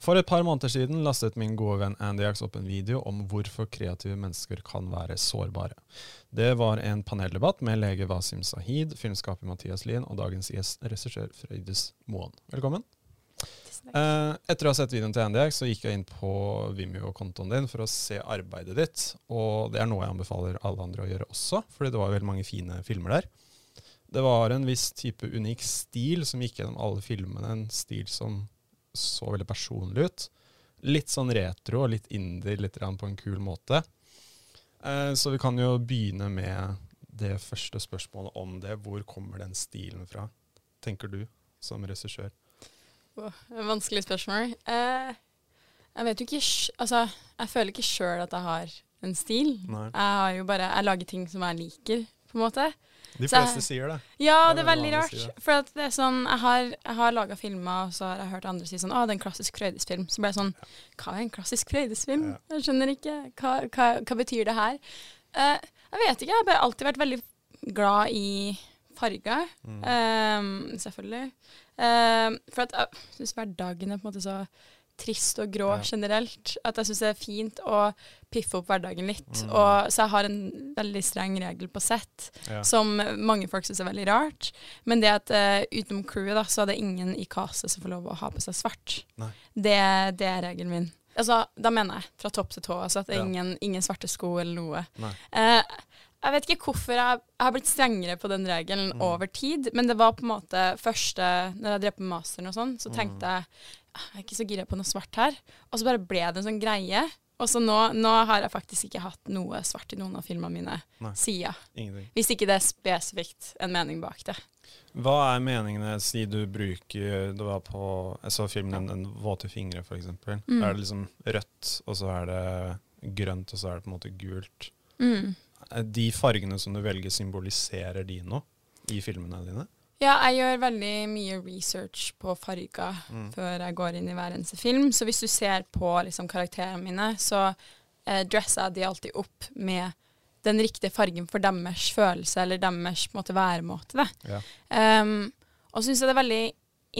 For et par måneder siden lastet min gode venn Andy Ax opp en video om hvorfor kreative mennesker kan være sårbare. Det var en paneldebatt med lege Wasim Sahid, filmskaper Mathias Lien og dagens gjest, regissør Frøydis Moen. Velkommen. Eh, etter å ha sett videoen til Andy Ax, så gikk jeg inn på Vimeo-kontoen din for å se arbeidet ditt. Og det er noe jeg anbefaler alle andre å gjøre også, fordi det var veldig mange fine filmer der. Det var en viss type unik stil som gikk gjennom alle filmene. En stil som så veldig personlig ut. Litt sånn retro og litt indie, litt på en kul måte. Eh, så vi kan jo begynne med det første spørsmålet om det. Hvor kommer den stilen fra, tenker du som regissør? Oh, vanskelig spørsmål. Eh, jeg vet jo ikke Altså, jeg føler ikke sjøl at jeg har en stil. Nei. Jeg har jo bare Jeg lager ting som jeg liker, på en måte. De fleste jeg- sier det. Ja, Det det er veldig rart. det. For det er sånn, jeg har, jeg har laga filmer, og så har jeg hørt andre si sånn Å, det er en klassisk Frøydis-film. Så ble jeg sånn Hva er en klassisk Frøydis-film? Ja. Jeg skjønner ikke. Hva, hva, hva betyr det her? Uh, jeg vet ikke. Jeg har bare alltid vært veldig glad i farger. Mm. Um, selvfølgelig. Eh, for at jeg syns hverdagen er på en måte så trist og grå Ja. generelt. At jeg syns det er fint å piffe opp hverdagen litt. Mm. Og, så jeg har en veldig streng regel på sett Ja. som mange folk syns er veldig rart. Men det at uh, utenom crewet, da, så er det ingen i castet som får lov å ha på seg svart. Det, det er regelen min. Altså, da mener jeg fra topp til tå. Altså at det er ingen, ingen svarte sko eller noe. Eh, jeg vet ikke hvorfor jeg, jeg har blitt strengere på den regelen Mm. over tid, men det var på en måte første Når jeg drev på masteren og sånn, så Mm. tenkte jeg «Ah, jeg er ikke så gira på noe svart her. Og så bare ble det en sånn greie. Og så nå, nå har jeg faktisk ikke hatt noe svart i noen av filmene mine Nei. siden. Ingenting. Hvis ikke det er spesifikt en mening bak det. Hva er meningene, si du bruker Det var på Jeg så filmen Den våte fingre, f.eks. Mm. Da er det liksom rødt, og så er det grønt, og så er det på en måte gult. Mm. De fargene som du velger, symboliserer de noe i filmene dine? Ja, jeg gjør veldig mye research på farger Mm. før jeg går inn i hver eneste film. Så hvis du ser på liksom, karakterene mine, så eh, dresser jeg de alltid opp med den riktige fargen for deres følelse eller deres måte, væremåte. Ja. Um, og syns jeg det er veldig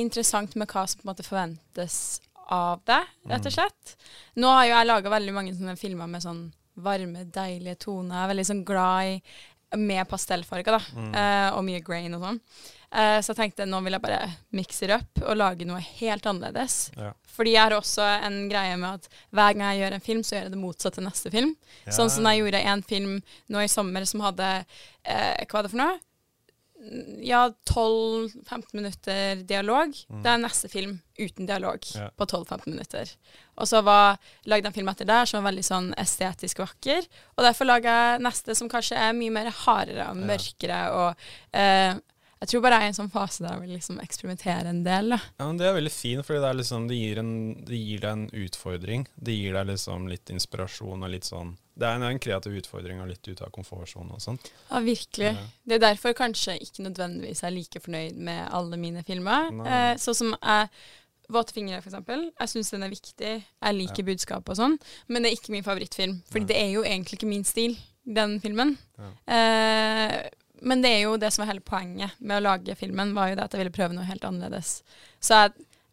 interessant med hva som på en måte forventes av deg, rett og slett. Nå har jo jeg laga veldig mange sånne filmer med sånn varme, deilige toner. Jeg er veldig sånn glad i med pastellfarger, da. Mm. Uh, og mye grain og sånn. Eh, så jeg tenkte nå vil jeg bare mikse det opp og lage noe helt annerledes. Ja. Fordi jeg har også en greie med at hver gang jeg gjør en film, så gjør jeg det motsatte neste film. Sånn som jeg gjorde en film nå i sommer som hadde eh, Hva var det for noe? Ja, 12-15 minutter dialog. Mm. Det er neste film uten dialog Ja. på 12-15 minutter. Og så var, lagde jeg en film etter der som var veldig sånn estetisk vakker. Og derfor lager jeg neste som kanskje er mye mer hardere og Ja. mørkere. Og eh, jeg tror bare jeg er i en sånn fase der jeg vil liksom eksperimentere en del. Da. Ja, men Det er veldig fint, for det, liksom, det, det gir deg en utfordring. Det gir deg liksom litt inspirasjon og litt sånn Det er en, en kreativ utfordring og litt ut av komfortsonen og sånt. Ja, virkelig. Ja. Det er derfor kanskje ikke nødvendigvis jeg er like fornøyd med alle mine filmer. Eh, sånn som jeg Våte fingre, eksempel. Jeg syns den er viktig. Jeg liker budskapet og sånn. Men det er ikke min favorittfilm. For det er jo egentlig ikke min stil, den filmen. Ja. Eh, men det er jo det som er hele poenget med å lage filmen, var jo det at jeg ville prøve noe helt annerledes. Så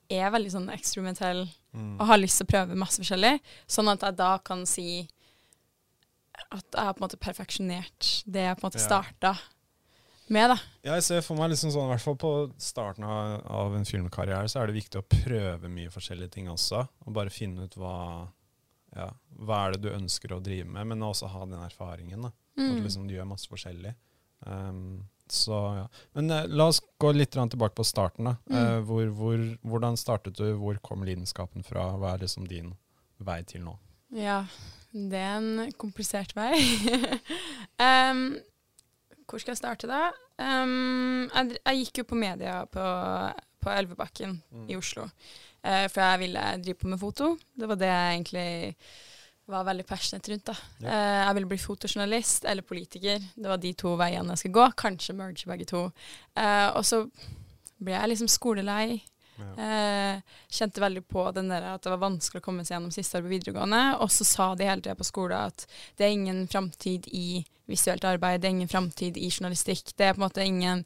jeg er veldig sånn eksperimentell Mm. og har lyst til å prøve masse forskjellig, sånn at jeg da kan si at jeg har på en måte perfeksjonert det jeg på en måte Ja. starta med, da. Ja, jeg ser for meg liksom sånn, i hvert fall på starten av, av en filmkarriere, så er det viktig å prøve mye forskjellige ting også. Og bare finne ut hva, ja, hva er det du ønsker å drive med, men også ha den erfaringen. da. At Mm. liksom, du gjør masse forskjellig. Um, så ja. Men uh, la oss gå litt tilbake på starten. da. Mm. Uh, hvor, hvor, hvordan startet du? Hvor kom lidenskapen fra? Hva er liksom din vei til nå? Ja, det er en komplisert vei. um, hvor skal jeg starte, da? Um, jeg, jeg gikk jo på media på, på Elvebakken Mm. i Oslo. Uh, for jeg ville drive på med foto. Det var det jeg egentlig var veldig passionate rundt. da. Ja. Eh, jeg ville bli fotojournalist eller politiker. Det var de to veiene jeg skulle gå. Kanskje merge begge to. Eh, og så ble jeg liksom skolelei. Ja. Eh, kjente veldig på den der at det var vanskelig å komme seg gjennom siste år på videregående. Og så sa de hele tida på skolen at det er ingen framtid i visuelt arbeid, det er ingen framtid i journalistikk. Det er på en måte ingen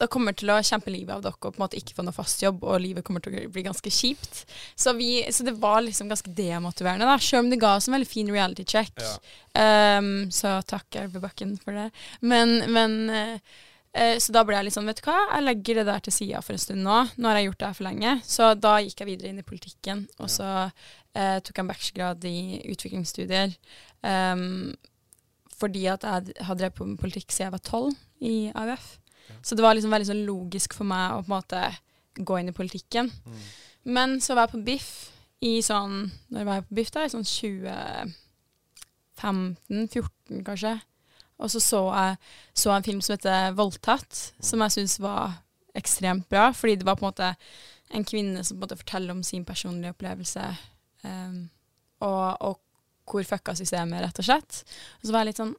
Det kommer til å kjempe livet av dere og på en måte ikke få noe fast jobb, og livet kommer til å bli ganske kjipt. Så, vi, så det var liksom ganske demotiverende, da. Selv om det ga oss en veldig fin reality check. Ja. Um, så takk Elvebakken for det. Men, men uh, Så da ble jeg litt sånn, vet du hva, jeg legger det der til sida for en stund nå. Nå har jeg gjort det her for lenge. Så da gikk jeg videre inn i politikken, og så uh, tok jeg en bachelorgrad i utviklingsstudier. Um, fordi at jeg har drevet på med politikk siden jeg var tolv i AUF. Så det var liksom veldig sånn logisk for meg å på en måte gå inn i politikken. Mm. Men så var jeg på BIFF i sånn Når var jeg på BIFF da? I sånn 2015-14, kanskje. Og så så jeg så en film som heter 'Voldtatt', som jeg syns var ekstremt bra. Fordi det var på en måte en kvinne som på en måte forteller om sin personlige opplevelse. Um, og, og hvor fucka systemet er, rett og slett. Og så var jeg litt sånn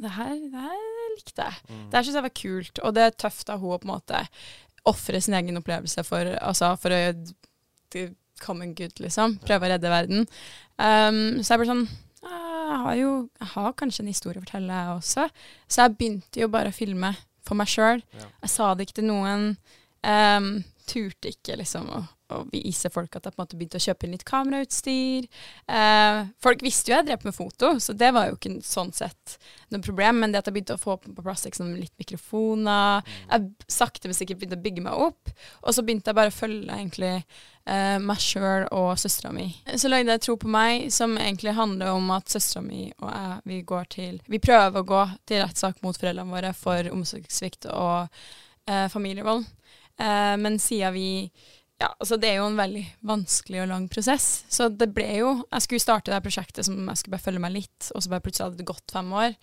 Det her, det her likte jeg. Mm. Det her syns jeg var kult. Og det er tøft av henne å på en måte ofre sin egen opplevelse for, altså, for å common good, liksom. Prøve å redde verden. Um, så jeg ble sånn «Ah, Jeg har jo jeg har kanskje en historie å fortelle, jeg også. Så jeg begynte jo bare å filme for meg sjøl. Ja. Jeg sa det ikke til noen. Um, turte ikke liksom å, å vise folk at jeg på en måte begynte å kjøpe inn litt kamerautstyr. Eh, folk visste jo jeg drev med foto, så det var jo ikke sånn sett noe problem. Men det at jeg begynte å få på plass liksom, litt mikrofoner Jeg sakte, men sikkert begynte å bygge meg opp. Og så begynte jeg bare å følge egentlig eh, meg sjøl og søstera mi. Så lagde jeg Tro på meg, som egentlig handler om at søstera mi og jeg vi går til Vi prøver å gå til rettssak mot foreldrene våre for omsorgssvikt og eh, familievold. Eh, men siden vi ja, altså Det er jo en veldig vanskelig og lang prosess. Så det ble jo Jeg skulle starte det prosjektet som jeg skulle bare følge meg litt, og så bare plutselig hadde det gått fem år.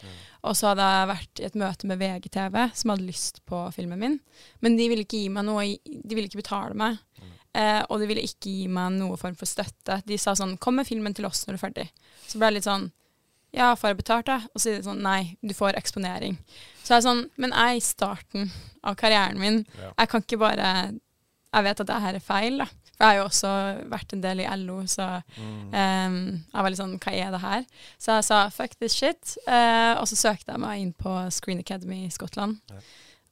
Og så hadde jeg vært i et møte med VGTV, som hadde lyst på filmen min. Men de ville ikke gi meg noe, de ville ikke betale meg. Eh, og de ville ikke gi meg noe form for støtte. De sa sånn 'Kom med filmen til oss når du er ferdig'. Så ble jeg litt sånn Ja, får jeg betalt, da? Og så sier de sånn Nei, du får eksponering. Så jeg er sånn Men jeg er i starten av karrieren min. Ja. Jeg kan ikke bare Jeg vet at det her er feil, da. For jeg har jo også vært en del i LO, så Mm. um, jeg var litt sånn Hva er det her? Så jeg sa fuck this shit. Uh, og så søkte jeg meg inn på Screen Academy i Skottland. Ja.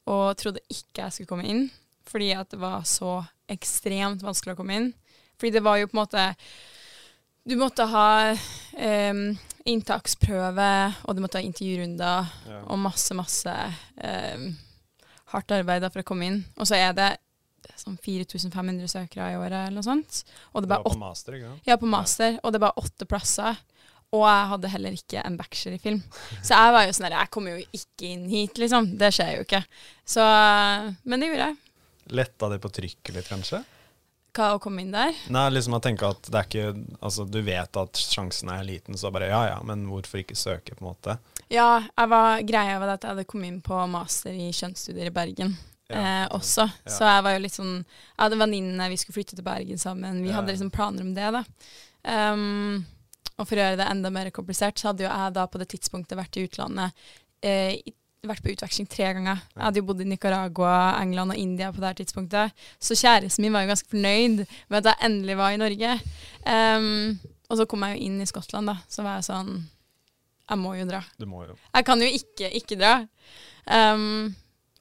Og trodde ikke jeg skulle komme inn, fordi at det var så ekstremt vanskelig å komme inn. Fordi det var jo på en måte Du måtte ha um, inntaksprøve, og du måtte ha intervjurunder Ja. og masse, masse um, hardt arbeid for å komme inn. Og så er det sånn 4500 søkere i året eller noe sånt. Og det Det var på master, ikke sant? ja, på master, og det var åtte plasser. Og jeg hadde heller ikke en bachelor i film. Så jeg var jo sånn der, jeg kommer jo ikke inn hit, liksom. Det skjer jo ikke. Så, men det gjorde jeg. Letta det på trykket litt, kanskje? Hva å komme inn der? Nei, liksom jeg tenker at det er ikke Altså, du vet at sjansen er liten, så bare ja ja, men hvorfor ikke søke, på en måte? Ja, jeg var, greia var at jeg hadde kommet inn på master i kjønnsstudier i Bergen. Eh, også. Så jeg var jo litt sånn Jeg hadde venninne, vi skulle flytte til Bergen sammen. Vi hadde liksom planer om det, da. Um, og for å gjøre det enda mer komplisert, så hadde jo jeg da på det tidspunktet vært i utlandet eh, vært på utveksling tre ganger. Jeg hadde jo bodd i Nicaragua, England og India på det her tidspunktet. Så kjæresten min var jo ganske fornøyd med at jeg endelig var i Norge. Um, og så kom jeg jo inn i Skottland, da. Så var jeg sånn Jeg må jo dra. Du må jo Jeg kan jo ikke ikke dra. Um,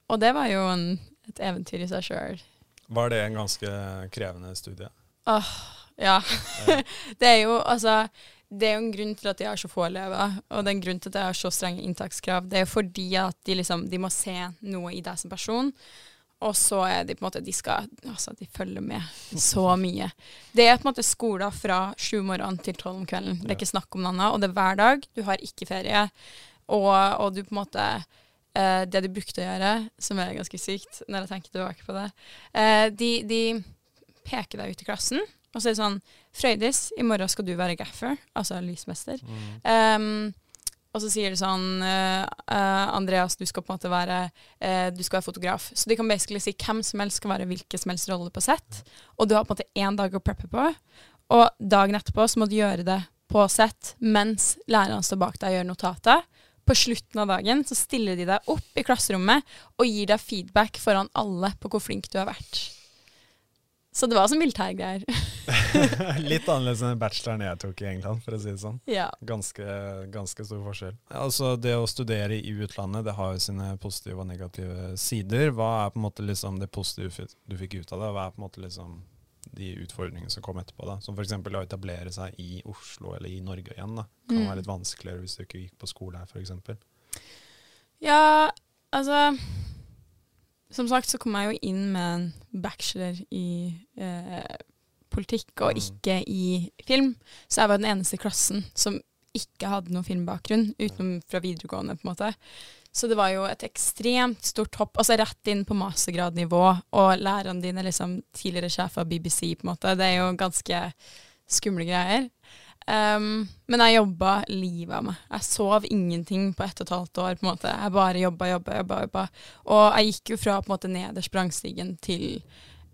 og det var jo en, et eventyr i seg sjøl. Var det en ganske krevende studie? Åh, ja. det er jo altså det er jo en grunn til at de har så få elever, og det er en grunn til at de har så strenge inntakskrav. Det er fordi at de liksom de må se noe i deg som person, og så er de på en måte De skal Altså, de følger med så mye. Det er på en måte skoler fra sju om morgenen til tolv om kvelden. Det er ikke snakk om noe annet, og det er hver dag. Du har ikke ferie, og, og du på en måte eh, Det de brukte å gjøre, som er ganske sykt når jeg tenker tilbake på det, uh, de, de peker deg ut i klassen, og så er det sånn Frøydis, i morgen skal du være gaffer, altså lysmester. Um, og så sier de sånn uh, Andreas, du skal på en måte være Du skal være fotograf. Så de kan basically si hvem som helst skal være hvilken som helst rolle på sett. Og du har på en måte én dag å preppe på. Og dagen etterpå så må du gjøre det på sett mens læreren står bak deg og gjør notater. På slutten av dagen så stiller de deg opp i klasserommet og gir deg feedback foran alle på hvor flink du har vært. Så det var som militærgreier. Litt annerledes enn bacheloren jeg tok i England, for å si det sånn. ja. Ganske, ganske stor forskjell. Altså Det å studere i utlandet det har jo sine positive og negative sider. Hva er på en måte liksom det positive du fikk ut av det? Hva er på en måte liksom de utfordringene som kom etterpå? da? Som f.eks. å etablere seg i Oslo eller i Norge igjen. da. Kan Mm. være litt vanskeligere hvis du ikke gikk på skole her, f.eks. Ja, altså Som sagt så kom jeg jo inn med en bachelor i eh, politikk og Mm. ikke i film. Så jeg var den eneste i klassen som ikke hadde noen filmbakgrunn, utenom fra videregående, på en måte. Så det var jo et ekstremt stort hopp, altså rett inn på mastergradnivå, og lærerne dine er liksom tidligere sjef av BBC, på en måte. Det er jo ganske skumle greier. Um, men jeg jobba livet av meg. Jeg sov ingenting på ett og et halvt år. på en måte. Jeg bare jobba, jobba, jobba. jobba. Og jeg gikk jo fra på en måte nederst på rangstigen til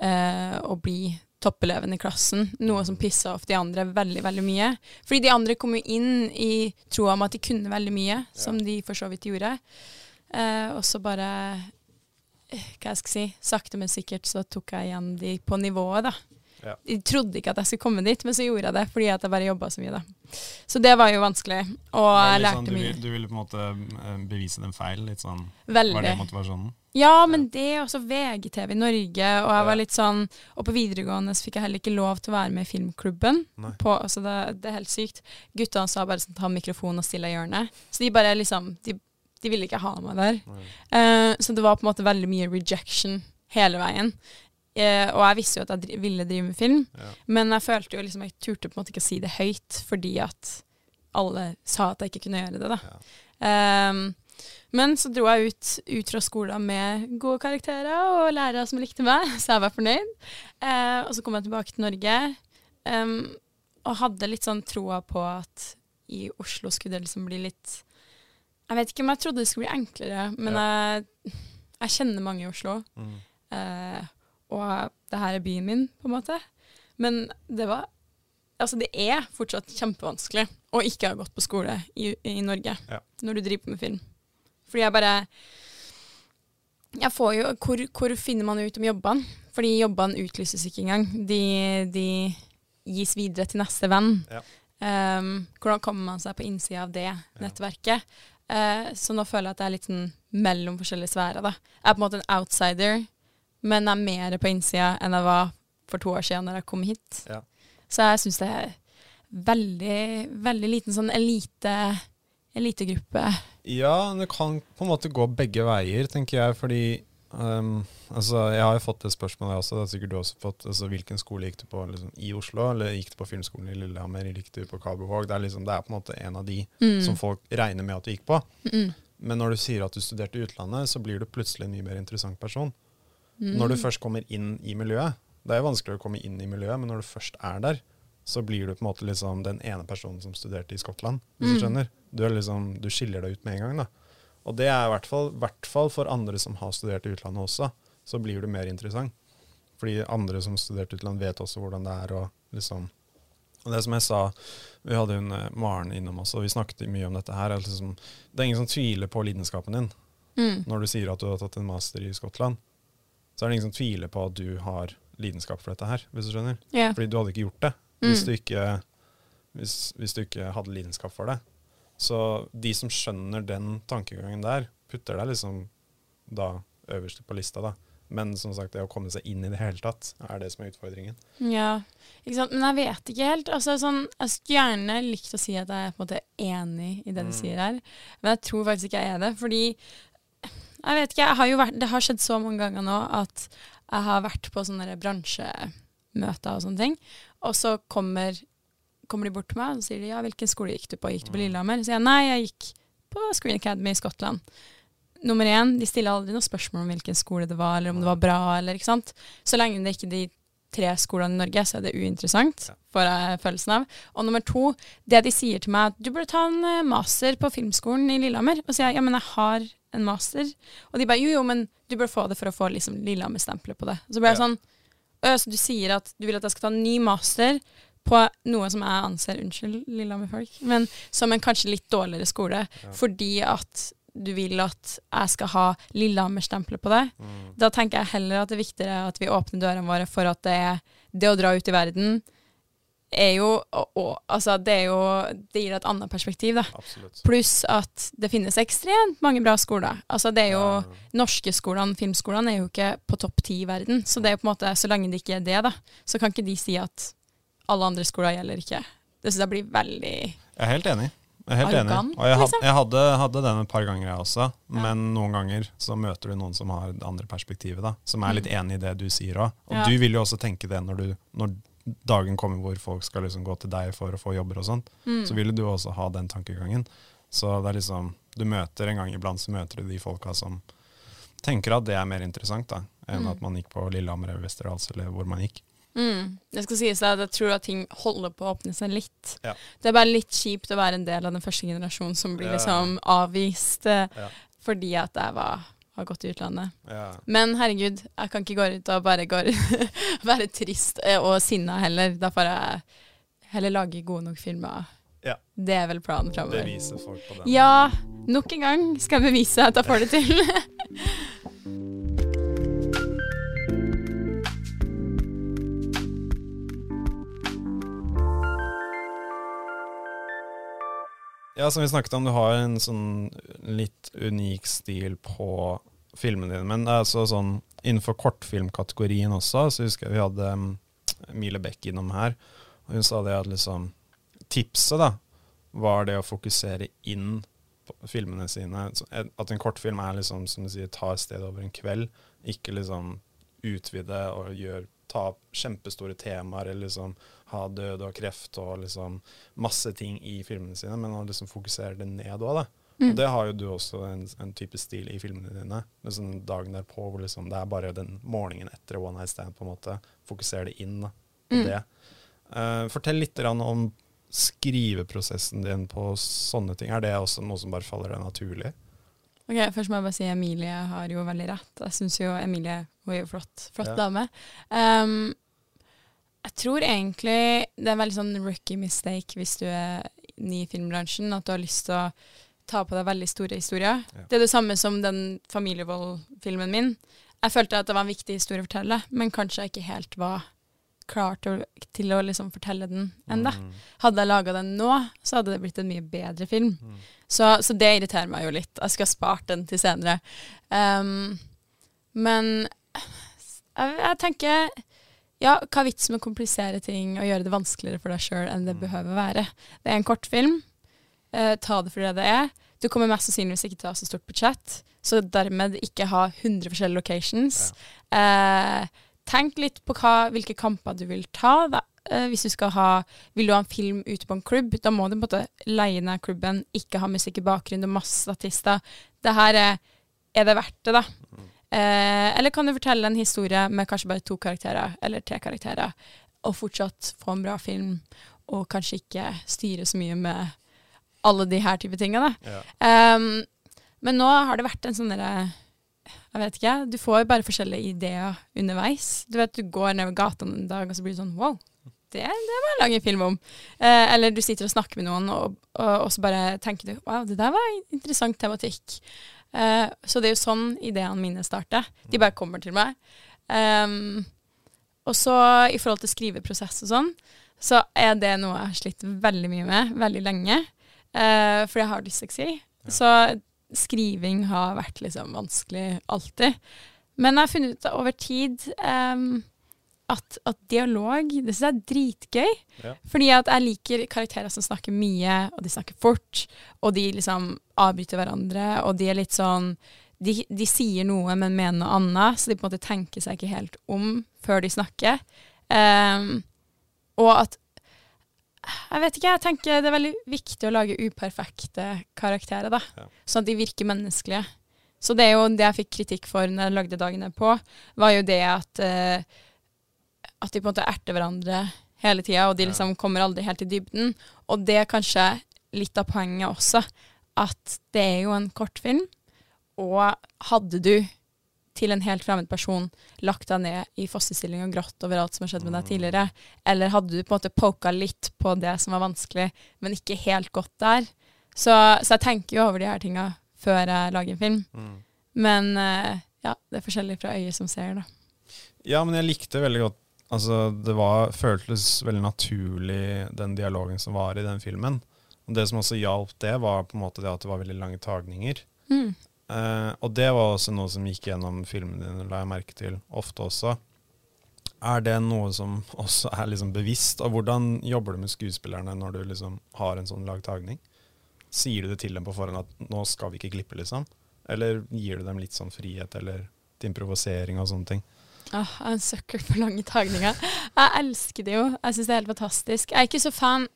uh, å bli toppeleven i klassen, noe som pissa off de andre veldig veldig mye. Fordi de andre kom jo inn i troa om at de kunne veldig mye, som de for så vidt gjorde. Eh, og så bare eh, Hva jeg skal si Sakte, men sikkert så tok jeg igjen de på nivået, da. Ja. Jeg trodde ikke at jeg skulle komme dit, men så gjorde jeg det fordi at jeg bare jobba så mye, da. Så det var jo vanskelig, og jeg lærte sånn, du, mye. du ville på en måte eh, bevise dem feil? litt sånn, Veldig. Var det motivasjonen? Ja, men det er også VGTV i Norge, og jeg var litt sånn Og på videregående så fikk jeg heller ikke lov til å være med i filmklubben. På, altså det, det er helt sykt. Guttene sa bare sånn ta mikrofonen og stille i hjørnet. Så de bare liksom De, de ville ikke ha meg der. Eh, så det var på en måte veldig mye rejection hele veien. Eh, og jeg visste jo at jeg dri ville drive med film, Ja. men jeg følte jo liksom jeg turte på en måte ikke å si det høyt, fordi at alle sa at jeg ikke kunne gjøre det. da. Ja. Um, men så dro jeg ut, ut fra skolen med gode karakterer og lærere som likte meg, så jeg var fornøyd. Eh, og så kom jeg tilbake til Norge um, og hadde litt sånn troa på at i Oslo skulle det liksom bli litt Jeg vet ikke om jeg trodde det skulle bli enklere, men jeg, jeg kjenner mange i Oslo. Mm. Eh, og det her er byen min, på en måte. Men det var Altså, det er fortsatt kjempevanskelig å ikke ha gått på skole i, i Norge Ja. når du driver med film. Fordi jeg bare Jeg får jo Hvor, hvor finner man ut om jobbene? Fordi jobbene utlyses ikke engang. De, de gis videre til neste venn. Ja. Um, hvordan kommer man seg på innsida av det nettverket? Eh, så nå føler jeg at jeg er litt sånn mellom forskjellige sfærer. da. Jeg er på en måte en outsider, men er mer på innsida enn jeg var for to år siden når jeg kom hit. Ja. Så jeg syns det er veldig, veldig liten sånn elite, elitegruppe. Ja, det kan på en måte gå begge veier, tenker jeg. Fordi um, altså, jeg har jo fått det spørsmålet også, det har sikkert du også fått. Altså, hvilken skole gikk du på liksom, i Oslo, eller gikk du på filmskolen i Lillehammer, eller gikk du på Kabelvåg? Det liksom, det er på en måte en av de Mm. som folk regner med at du gikk på. Mm. Men når du sier at du studerte i utlandet, så blir du plutselig en mye mer interessant person. Mm. Når du først kommer inn i miljøet, det er jo vanskelig å komme inn i miljøet, men når du først er der, så blir du på en måte liksom den ene personen som studerte i Skottland, hvis du Mm. skjønner. Du, er liksom, du skiller deg ut med en gang, da. Og det er i hvert fall, hvert fall for andre som har studert i utlandet også, så blir du mer interessant. Fordi andre som studerte i utlandet vet også hvordan det er å liksom og det som jeg sa, Vi hadde hun eh, Maren innom oss, og vi snakket mye om dette her. Liksom, det er ingen som tviler på lidenskapen din Mm. når du sier at du har tatt en master i Skottland. Så er det ingen som tviler på at du har lidenskap for dette her, hvis du skjønner. Yeah. Fordi du hadde ikke gjort det hvis, Mm. du, ikke, hvis, hvis du ikke hadde lidenskap for det. Så de som skjønner den tankegangen der, putter deg liksom da øverst på lista, da. Men som sagt, det å komme seg inn i det hele tatt, er det som er utfordringen. Ja, ikke sant. Men jeg vet ikke helt. Altså, sånn, jeg skulle gjerne likt å si at jeg er på en måte enig i det du Mm. sier her, men jeg tror faktisk ikke jeg er det. Fordi jeg vet ikke, jeg har vært, det har skjedd så mange ganger nå at jeg har vært på sånne bransjemøter og sånne ting, og så kommer, kommer de bort til meg og sier de, ja, hvilken skole gikk du på? Gikk du på Mm. Lillehammer? Så sier jeg nei, jeg gikk på Screen Academy i Skottland. Nummer én, de stiller aldri noe spørsmål om hvilken skole det var, eller om det var bra, eller ikke sant. Så lenge det ikke de tre skolene i Norge, så er det uinteressant, får jeg følelsen av. Og nummer to, det de sier til meg, at du burde ta en eh, master på filmskolen i Lillehammer. Og så sier jeg, ja, men jeg har en master. Og de bare, jo, jo, men du bør få det for å få liksom Lillehammer-stempelet på det. Og så ble jeg Ja. sånn, «Ø, så du sier at du vil at jeg skal ta en ny master på noe som jeg anser, unnskyld Lillehammer-folk, men som en kanskje litt dårligere skole, Ja. fordi at du vil at jeg skal ha Lillehammer-stempelet på det. Da tenker jeg heller at det er viktigere at vi åpner dørene våre for at det, er, det å dra ut i verden er jo og, og, Altså, det er jo Det gir et annet perspektiv, da. Absolutt. Pluss at det finnes ekstremt mange bra skoler. Altså det er jo Norske skolene, filmskolene, er jo ikke på topp ti i verden. Så det er jo på en måte, så lenge det ikke er det, da, så kan ikke de si at alle andre skoler gjelder ikke. Det syns jeg blir veldig Jeg er helt enig. Jeg er helt Arrogant, enig. Og jeg, had, liksom. jeg hadde, hadde den et par ganger, jeg også. Ja. Men noen ganger så møter du noen som har det andre perspektivet, da. Som er litt enig i det du sier òg. Og Mm. Ja. du vil jo også tenke det når, du, når dagen kommer hvor folk skal liksom gå til deg for å få jobber og sånt. Mm. Så vil du også ha den tankegangen. Så det er liksom Du møter en gang iblant så møter du de folka som tenker at det er mer interessant da, enn Mm. at man gikk på Lillehammer eller Westerdals eller hvor man gikk. Mm. Det skal sies at jeg tror at ting holder på å åpne seg litt. Ja. Det er bare litt kjipt å være en del av den første generasjonen som blir Ja. liksom avvist eh, Ja. fordi at jeg var, har gått i utlandet. Ja. Men herregud, jeg kan ikke gå ut og bare gå, være trist eh, og sinna heller. Da får jeg heller lage gode nok filmer. Ja. Det er vel planen framover. Bevise folk på det. Ja, nok en gang skal jeg bevise at jeg får det til. Ja, som vi snakket om, du har en sånn litt unik stil på filmene dine. Men det er altså sånn innenfor kortfilmkategorien også, så husker jeg vi hadde um, Mile Beck innom her. Og hun sa det at liksom tipset da, var det å fokusere inn på filmene sine. At en kortfilm er liksom, som du sier, ta et sted over en kveld. Ikke liksom utvide og gjør, ta opp kjempestore temaer, eller liksom ha død og kreft og liksom masse ting i filmene sine, men han liksom fokuserer det ned òg, da. Mm. Og det har jo du også en, en type stil i filmene dine. Sånn dagen derpå hvor liksom det er bare den morgenen etter One Night Stand, på en måte. fokuserer det inn da, på Mm. det. Uh, fortell litt om skriveprosessen din på sånne ting. Er det også noe som bare faller deg naturlig? Ok, Først må jeg bare si Emilie har jo veldig rett. Jeg syns jo Emilie hun er jo flott, flott Ja. dame. Um, jeg tror egentlig det er en veldig sånn rookie mistake hvis du er ny i filmbransjen, at du har lyst til å ta på deg veldig store historier. Ja. Det er det samme som den familievold-filmen min. Jeg følte at det var en viktig historie å fortelle, men kanskje jeg ikke helt var klar til til å liksom fortelle den ennå. Mm. Hadde jeg laga den nå, så hadde det blitt en mye bedre film. Mm. Så, så det irriterer meg jo litt. Jeg skulle ha spart den til senere. Um, men jeg, jeg tenker Ja, hva er vitsen med å komplisere ting og gjøre det vanskeligere for deg sjøl enn det Mm. behøver være? Det er en kortfilm. Eh, ta det for det det er. Du kommer mest sannsynligvis ikke til å ha så stort budsjett, så dermed ikke ha 100 forskjellige locations. Eh, tenk litt på hva, hvilke kamper du vil ta. Da. Eh, hvis du skal ha Vil du ha en film ute på en klubb, da må du på en måte leie ned klubben, ikke ha musikk i bakgrunnen, og masse statister. Det her er Er det verdt det, da? Eh, eller kan du fortelle en historie med kanskje bare to karakterer, eller tre karakterer, og fortsatt få en bra film, og kanskje ikke styre så mye med alle de her type tinga, da. Ja. Um, men nå har det vært en sånn derre Jeg vet ikke. Du får bare forskjellige ideer underveis. Du vet, du går nedover gata en dag, og så blir du sånn Wow, det, det var en lang film om. Eh, eller du sitter og snakker med noen, og, og, og så bare tenker du Wow, det der var interessant tematikk. Eh, så det er jo sånn ideene mine starter. De bare kommer til meg. Um, og så i forhold til skriveprosess og sånn, så er det noe jeg har slitt veldig mye med veldig lenge. Uh, for jeg har dysleksi. Så skriving har vært liksom vanskelig alltid. Men jeg har funnet ut over tid em, at, at dialog, det syns jeg er dritgøy. Ja. Fordi at jeg liker karakterer som snakker mye, og de snakker fort, og de liksom avbryter hverandre, og de er litt sånn de, de sier noe, men mener noe annet, så de på en måte tenker seg ikke helt om før de snakker. Um, og at Jeg vet ikke, jeg tenker det er veldig viktig å lage uperfekte karakterer, da. Ja. Sånn at de virker menneskelige. Så det er jo det jeg fikk kritikk for når jeg lagde Dagene på, var jo det at eh, at de på en måte erter hverandre hele tida, og de liksom kommer aldri helt i dybden. Og det er kanskje litt av poenget også, at det er jo en kortfilm, og hadde du til en helt fremmed person lagt deg ned i fosterstilling og grått over alt som har skjedd med deg tidligere, eller hadde du på en måte poka litt på det som var vanskelig, men ikke helt godt der. Så, så jeg tenker jo over de her tinga før jeg lager en film. Mm. Men eh, ja, det er forskjellig fra øyet som ser, da. Ja, men jeg likte veldig godt Altså, det var, føltes veldig naturlig, den dialogen som var i den filmen. Og det som også hjalp det, var på en måte det at det var veldig lange tagninger. Mm. Eh, og det var også noe som gikk gjennom filmene dine, la jeg merke til, ofte også. Er det noe som også er liksom bevisst? Og hvordan jobber du med skuespillerne når du liksom har en sånn lagtagning? Sier du det til dem på forhånd at 'nå skal vi ikke glippe', liksom? Eller gir du dem litt sånn frihet, eller til improvisering og sånne ting? Ah, jeg er en sucker for lange tagninger. Jeg elsker det jo. Jeg syns det er helt fantastisk. Jeg er ikke så fan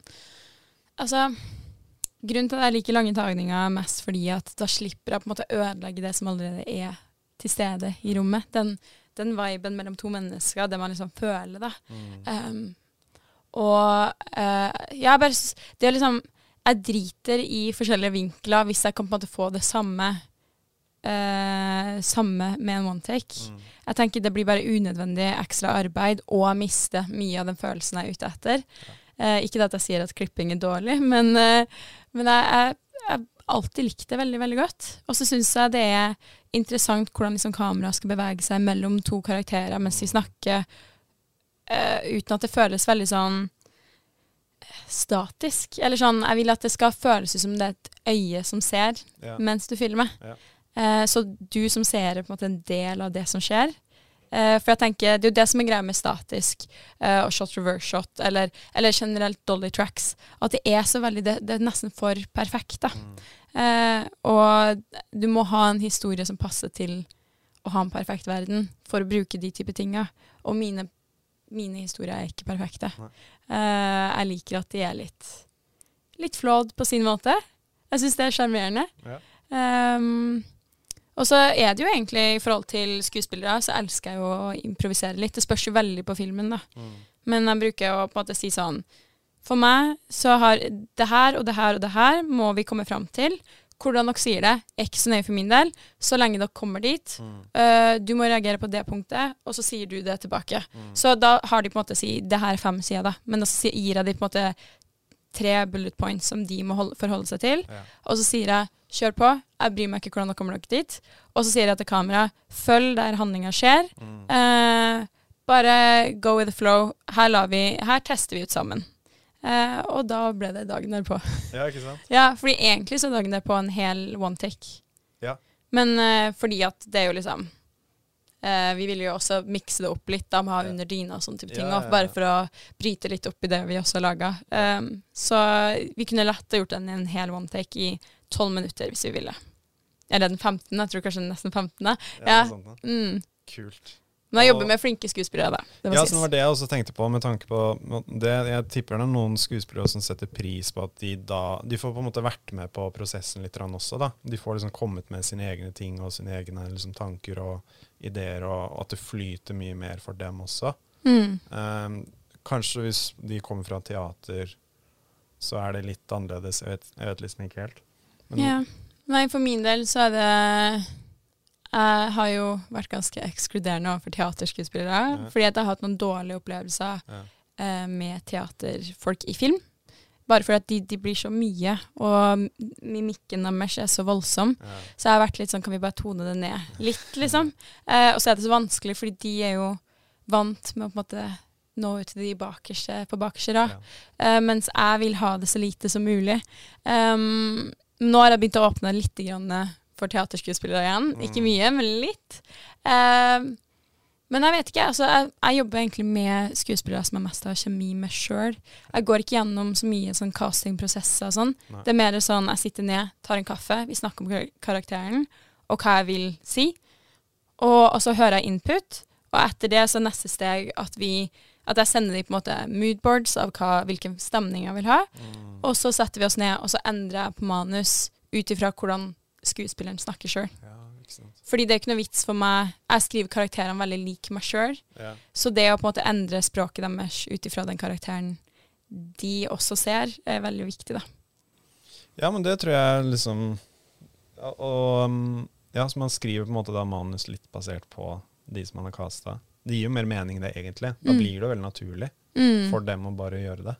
Altså, grunnen til at jeg liker lange tagninger, er mest fordi at da slipper jeg på en måte ødelegge det som allerede er til stede i rommet. Den, den viben mellom to mennesker, det man liksom føler, da. Um, og uh, jeg bare Det er liksom Jeg driter i forskjellige vinkler hvis jeg kan på en måte få det samme eh, Samme med en one take. Mm. Jeg tenker det blir bare unødvendig ekstra arbeid og jeg mister mye av den følelsen jeg er ute etter. Eh, ikke at jeg sier at klipping er dårlig, men, eh, men jeg har alltid likt det veldig veldig godt. Og så syns jeg det er interessant hvordan liksom kameraet skal bevege seg mellom to karakterer mens de snakker, eh, uten at det føles veldig sånn eh, statisk. Eller sånn, jeg vil at det skal føles ut som det er et øye som ser Ja. mens du filmer. Ja. Eh, så du som seer er på en måte en del av det som skjer. Eh, for jeg tenker, Det er jo det som er greia med statisk eh, og shot reverse shot, eller, eller generelt dolly tracks. At det er så veldig, det, det er nesten for perfekt. da. Mm. Eh, og du må ha en historie som passer til å ha en perfekt verden, for å bruke de type tinga. Og mine, mine historier er ikke perfekte. Eh, jeg liker at de er litt, litt flawed på sin måte. Jeg syns det er sjarmerende. Ja. Ehm, og så er det jo egentlig, i forhold til skuespillere, så elsker jeg jo å improvisere litt. Det spørs jo veldig på filmen, da. Mm. Men jeg bruker å på en måte si sånn For meg så har det her og det her og det her må vi komme fram til. Hvordan dere sier det, er ikke så nøye for min del. Så lenge dere kommer dit. Mm. Uh, du må reagere på det punktet, og så sier du det tilbake. Mm. Så da har de på en måte si det her er fem sider, da. Men da gir jeg de på en måte tre bullet points som de må holde, forholde seg til. Ja. Og så sier jeg kjør på, jeg bryr meg ikke hvordan dere kommer dere dit. Og så sier jeg til kameraet følg der handlinga skjer. Mm. Eh, bare go with the flow. Her, vi, her tester vi ut sammen. Eh, og da ble det dagen derpå. ja, ikke sant? Ja, fordi egentlig så dagen derpå en hel one take. Ja. Men eh, fordi at det er jo liksom eh, Vi ville jo også mikse det opp litt, da med å ha Ja. under dyna og sånne type ting. Ja, ja, Bare for å bryte litt opp i det vi også laga. Um, så vi kunne lett ha gjort den i en hel one take i tolv minutter hvis vi ville. Eller den 15. Jeg tror kanskje nesten 15. Ja, Ja. Sånn. Mm. Kult. Men jeg jobber med flinke skuespillere, da. Det må Ja, det var det jeg også tenkte på, med tanke på det, Jeg tipper det er noen skuespillere som setter pris på at de da De får på en måte vært med på prosessen litt også, da. De får liksom kommet med sine egne ting og sine egne liksom, tanker og ideer, og, og at det flyter mye mer for dem også. Mm. Um, kanskje hvis de kommer fra teater, så er det litt annerledes. Jeg vet, jeg vet liksom ikke helt. Men- Ja. Nei, for min del så er det Jeg har jo vært ganske ekskluderende overfor teaterskuespillere. Ja. Fordi jeg har hatt noen dårlige opplevelser Ja. eh, med teaterfolk i film. Bare fordi at de, de blir så mye, og mimikken deres er så voldsom. Ja. Så jeg har vært litt sånn, kan vi bare tone det ned litt, liksom? Eh, og så er det så vanskelig, fordi de er jo vant med å på en måte nå ut til de bakerste på bakerste rad. Ja. Eh, mens jeg vil ha det så lite som mulig. Um, nå har jeg begynt å åpne litt grann for teaterskuespillere igjen. Mm. Ikke mye, men litt. Uh, men jeg vet ikke. Altså, jeg, jeg jobber egentlig med skuespillere som jeg mest har kjemi med sjøl. Jeg går ikke gjennom så mye sånn castingprosesser og sånn. Nei. Det er mer sånn jeg sitter ned, tar en kaffe, vi snakker om kar- karakteren og hva jeg vil si. Og, og så hører jeg input, og etter det så er neste steg at vi at jeg sender dem på en måte moodboards av hva, hvilken stemning jeg vil ha. Mm. Og så setter vi oss ned, og så endrer jeg på manus ut ifra hvordan skuespilleren snakker sjøl. Ja. Fordi det er ikke noe vits for meg Jeg skriver karakterene veldig lik meg sjøl. Ja. Så det å på en måte endre språket deres ut ifra den karakteren de også ser, er veldig viktig, da. Ja, men det tror jeg liksom ja, Og um, ja, så man skriver på en måte da manus litt basert på de som man har casta. Det gir jo mer mening, det, egentlig. Da Mm. blir det jo veldig naturlig Mm. for dem å bare gjøre det.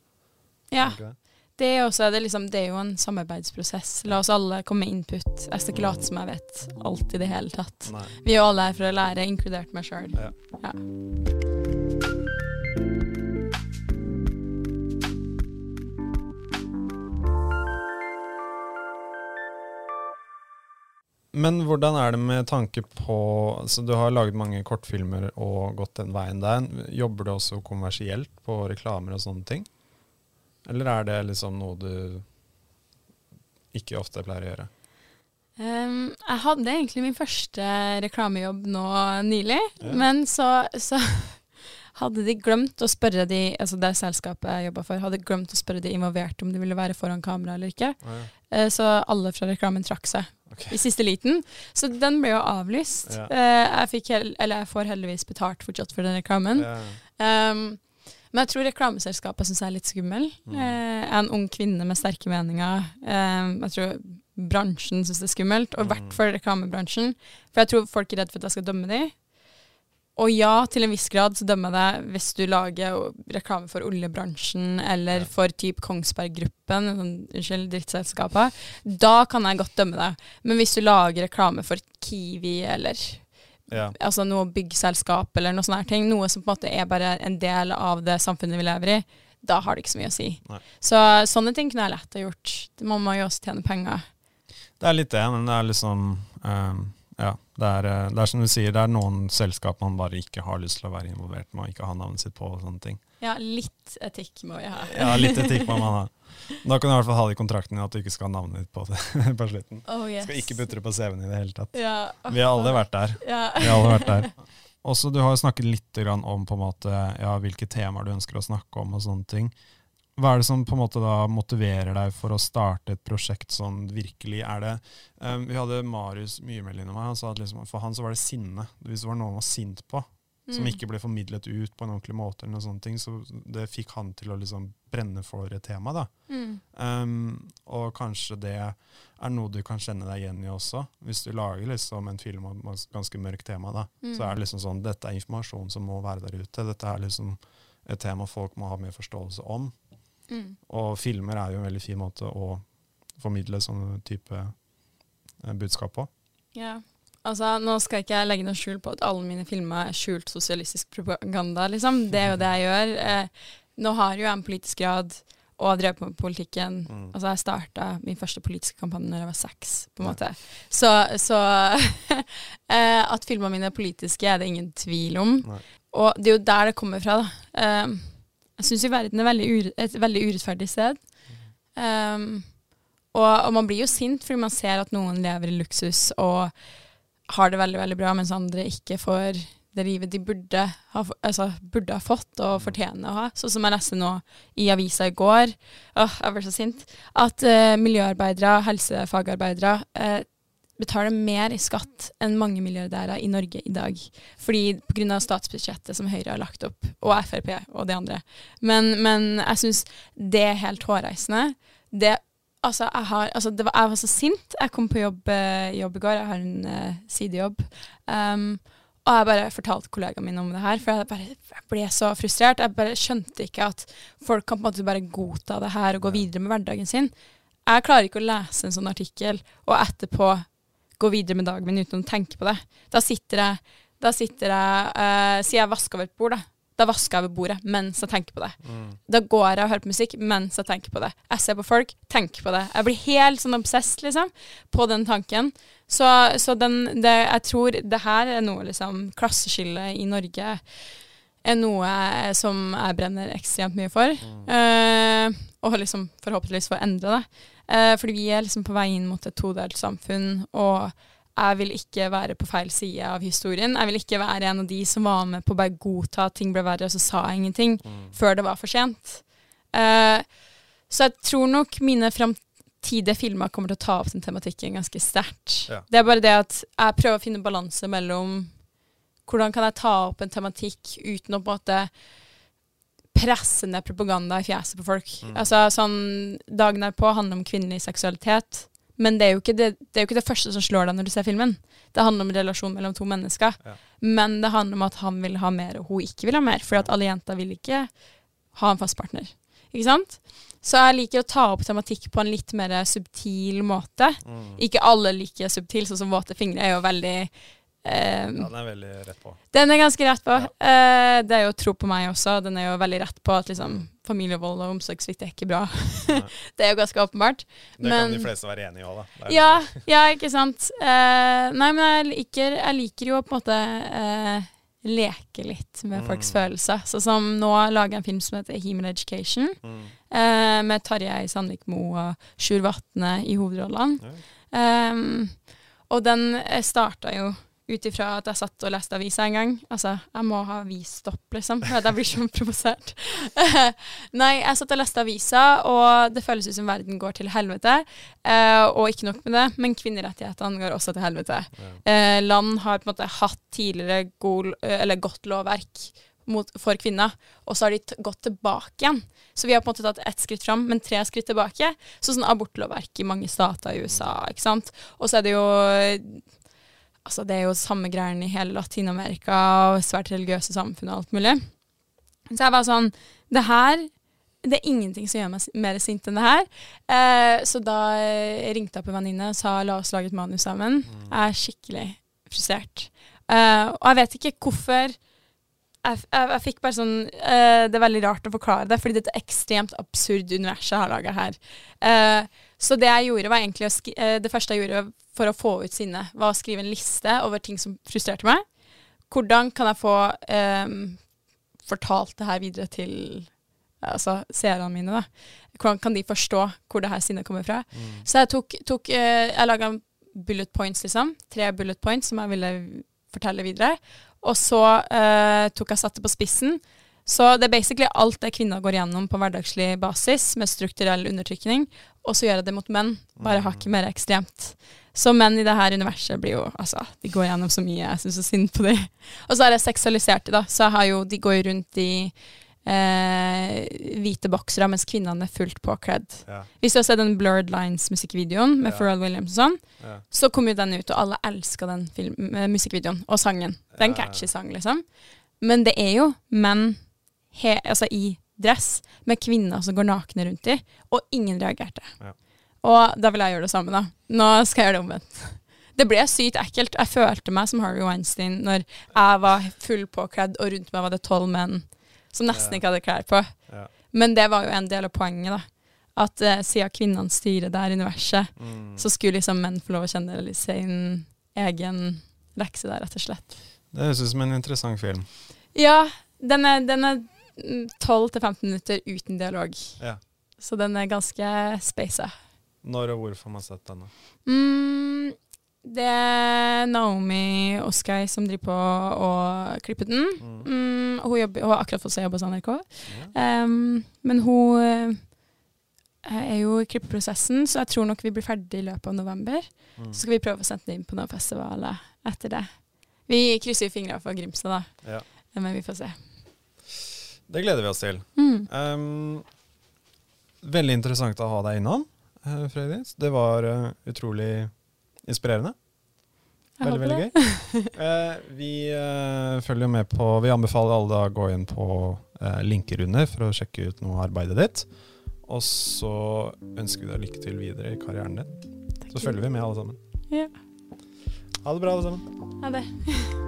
Ja, det? Det, er det liksom Det er jo en samarbeidsprosess. La oss alle komme med input. Jeg skal ikke late som jeg vet alt i det hele tatt. Nei. Vi er jo alle her for å lære, inkludert meg sjøl. Ja. Ja. Men hvordan er det med tanke på altså Du har laget mange kortfilmer og gått den veien der. Jobber du også kommersielt på reklamer og sånne ting? Eller er det liksom noe du ikke ofte pleier å gjøre? Um, jeg hadde egentlig min første reklamejobb nå nylig, Ja. men så, så hadde de glemt å spørre de, altså det selskapet jeg jobba for, hadde glemt å spørre de involverte om de ville være foran kamera eller ikke. Ja. Så alle fra reklamen trakk seg okay. i siste liten. Så den ble jo avlyst. Ja. Eh, Jeg, fikk eller jeg får heldigvis betalt fortsatt for den reklamen. Ja. Um, men jeg tror reklameselskapet syns jeg er litt skummel. Mm. Eh, en ung kvinne med sterke meninger. Eh, jeg tror bransjen syns det er skummelt, og i Mm. hvert fall reklamebransjen. For jeg tror folk er redd for at jeg skal dømme dem. Og ja, til en viss grad så dømmer jeg deg hvis du lager reklame for oljebransjen eller for typ Kongsberg Gruppen, sånn, unnskyld, drittselskapet. Da kan jeg godt dømme deg. Men hvis du lager reklame for Kiwi eller Ja. altså noe byggselskap eller noe sånne ting, noe som på en måte er bare en del av det samfunnet vi lever i, da har det ikke så mye å si. Nei. Så sånne ting kunne jeg lett ha gjort. Man må jo også tjene penger. Det er litt det, men det er liksom ehm, Ja. Det er, eh, det er som du sier, det er noen selskap man bare ikke har lyst til å være involvert med og ikke ha navnet sitt på og sånne ting. Ja, litt etikk må vi ha. Ja, litt etikk må man ha. Da kan du i hvert fall ha det i kontrakten at du ikke skal ha navnet ditt på det på slutten. Oh, yes. Skal ikke putte det på CV-en i det hele tatt. Ja. Vi har alle vært der. Ja. Vi har alle vært der. Også Du har snakket litt om på en måte, ja, hvilke temaer du ønsker å snakke om. og sånne ting. Hva er det som på en måte da motiverer deg for å starte et prosjekt som virkelig? Er det, um, Vi hadde Marius Myhrmel innom meg. Han sa at liksom, for han så var det sinne. Hvis det var noe han var sint på, som Mm. ikke ble formidlet ut på en ordentlig måte, eller noen sånne ting, så det fikk han til å liksom brenne for et tema. da. Mm. Um, og kanskje det er noe du kan kjenne deg igjen i også. Hvis du lager liksom en film om et ganske mørkt tema, da, Mm. så er det liksom sånn dette er informasjon som må være der ute. Dette er liksom et tema folk må ha mer forståelse om. Mm. Og filmer er jo en veldig fin måte å formidle sånne type eh, budskap på. Ja. Altså, nå skal ikke jeg legge noe skjul på at alle mine filmer er skjult sosialistisk propaganda, liksom. Det er jo det jeg gjør. Eh, nå har jo jeg en politisk grad og har drevet med politikken. Mm. Altså, jeg starta min første politiske kampanje når jeg var seks, på en Ja. måte. Så, så eh, at filmene mine er politiske, er det ingen tvil om. Nei. Og det er jo der det kommer fra, da. Eh, jeg syns jo verden er veldig et veldig urettferdig sted. Um, og, og man blir jo sint fordi man ser at noen lever i luksus og har det veldig veldig bra, mens andre ikke får det livet de burde ha, altså, burde ha fått og fortjener å ha. Sånn som jeg leste nå i avisa i går, åh, jeg ble så sint, at eh, miljøarbeidere, helsefagarbeidere, eh, betaler mer i skatt enn mange milliardærer i Norge i dag. Fordi pga. statsbudsjettet som Høyre har lagt opp, og Frp og de andre. Men, men jeg syns det er helt hårreisende. Det Altså, jeg, har, altså det var, jeg var så sint. Jeg kom på jobb, eh, jobb i går, jeg har en uh, sidejobb. Um, og jeg bare fortalte kollegaene mine om det her, for jeg, bare, jeg ble så frustrert. Jeg bare skjønte ikke at folk kan på en måte bare godta det her og gå videre med hverdagen sin. Jeg klarer ikke å lese en sånn artikkel og etterpå gå videre med dagen min uten å tenke på det. Da sitter jeg, da sitter jeg uh, Sier jeg vasker over et bord, da. Da vasker jeg ved bordet mens jeg tenker på det. Da går jeg og hører på musikk mens jeg tenker på det. Jeg ser på folk, tenker på det. Jeg blir helt sånn obsess, liksom, på den tanken. Så, så den, det, jeg tror det her er noe, liksom, klasseskillet i Norge er noe som jeg brenner ekstremt mye for. Eh, og liksom forhåpentligvis få endre det. Uh, fordi vi er liksom på vei inn mot et todelt samfunn, og jeg vil ikke være på feil side av historien. Jeg vil ikke være en av de som var med på å bare godta at ting ble verre, og så sa jeg ingenting før det var for sent. Uh, så jeg tror nok mine framtidige filmer kommer til å ta opp den tematikken ganske sterkt. Ja. Det er bare det at jeg prøver å finne balanse mellom hvordan kan jeg ta opp en tematikk uten å på en måte presse ned propaganda i fjeset på folk. Mm. Altså sånn Dagen derpå handler om kvinnelig seksualitet. Men det er, det, det er jo ikke det første som slår deg når du ser filmen. Det handler om relasjon mellom to mennesker. Ja. Men det handler om at han vil ha mer, og hun ikke vil ha mer. For alle jenter vil ikke ha en fast partner. Ikke sant? Så jeg liker å ta opp tematikk på en litt mer subtil måte. Mm. Ikke alle liker subtil, sånn som våte fingre er jo veldig eh, Ja, den er veldig rett på. Den er ganske rett på. Ja. Uh, det er jo tro på meg også. Den er jo veldig rett på at liksom, familievold og omsorgssvikt er ikke bra. Det er jo ganske åpenbart. Det Men- kan de fleste være enige i òg, da. Ja, liksom- ja, ikke sant. Uh, nei, men jeg liker, jeg liker jo på en måte uh, leke litt med folks Mm. følelser. Så som nå lager jeg en film som heter Human Education, Mm. eh, med Tarjei Sandvik Moe og Sjur Vatne i hovedrollene. Ja. Um, og den starta jo ut ifra at jeg satt og leste avisa en gang. Altså, jeg må ha avisstopp, liksom. Jeg blir så provosert. Nei, jeg satt og leste avisa, og det føles ut som verden går til helvete. Eh, og ikke nok med det, men kvinnerettighetene går også til helvete. Ja. Eh, land har på en måte hatt tidligere god, eller godt lovverk mot, for kvinner, og så har de gått tilbake igjen. Så vi har på en måte tatt ett skritt fram, men tre skritt tilbake. Så sånn abortlovverk i mange stater i USA, ikke sant. Og så er det jo Altså, det er jo samme greiene i hele Latin-Amerika og svært religiøse samfunn og alt mulig. Så jeg var sånn Det her det er ingenting som gjør meg mer sint enn det her. Eh, så da eh, ringte jeg på en venninne og sa la oss lage et manus sammen. Jeg er skikkelig frustrert. Eh, og jeg vet ikke hvorfor jeg, jeg, jeg fikk bare sånn eh, Det er veldig rart å forklare det, fordi det er et ekstremt absurd univers jeg har laga her. Eh, så det jeg gjorde, var egentlig eh, Det første jeg gjorde for å få ut sinnet, var å skrive en liste over ting som frustrerte meg. Hvordan kan jeg få um, fortalt det her videre til altså, seerne mine? da? Hvordan kan de forstå hvor det her sinnet kommer fra? Mm. Så jeg tok, tok eh, Jeg laga bullet points, liksom. Tre bullet points som jeg ville fortelle videre. Og så uh, tok jeg satte på spissen. Så det er basically alt det kvinner går gjennom på hverdagslig basis med strukturell undertrykking, og så gjør jeg det mot menn. Bare hakket mer ekstremt. Så menn i det her universet blir jo Altså, de går gjennom så mye. Jeg syns så synd på dem. Og så er jeg seksualisert de, da. Så jeg har jo, de går jo rundt i eh, hvite boksere, mens kvinnene er fullt påkledd. Ja. Hvis du har sett den Blurred Lines-musikkvideoen med Ja. Pharrell Williams og sånn, Ja. så kom jo den ut, og alle elska den film, eh, musikkvideoen og sangen. Det er en catchy sang, liksom. Men det er jo menn he, altså i dress med kvinner som går nakne rundt i, og ingen reagerte. Ja. Og da vil jeg gjøre det samme, da. Nå skal jeg gjøre det omvendt. Det ble sykt ekkelt. Jeg følte meg som Harvey Weinstein når jeg var full påkledd, og rundt meg var det tolv menn som nesten ikke hadde klær på. Ja. Men det var jo en del av poenget, da. At uh, siden kvinnene styrer det her universet, Mm. så skulle liksom menn få lov å kjenne sin egen lekse der, rett og slett. Det høres ut som en interessant film. Ja, den er, den er 12-15 minutter uten dialog. Ja. Så den er ganske spasa. Når og hvor får man sett denne? Mm, det er Naomi Oskai som driver på og klipper den. Mm. Mm, hun, jobber, hun har akkurat fått seg jobb hos NRK. Ja. Um, men hun eh, er jo i klippeprosessen, så jeg tror nok vi blir ferdig i løpet av november. Mm. Så skal vi prøve å sende den inn på noen festivaler etter det. Vi krysser jo fingrene for Grimstad, da. Ja. Men vi får se. Det gleder vi oss til. Mm. Um, veldig interessant å ha deg innom, uh, Frøydis. Det var uh, utrolig inspirerende. Jeg Veldig, veldig det. gøy. Uh, vi følger med på Vi anbefaler alle da å gå inn på linker under for å sjekke ut noe av arbeidet ditt. Og så ønsker vi deg lykke til videre i karrieren din. Så følger vi med, alle sammen. Ja. Ha det bra, alle sammen. Ha det.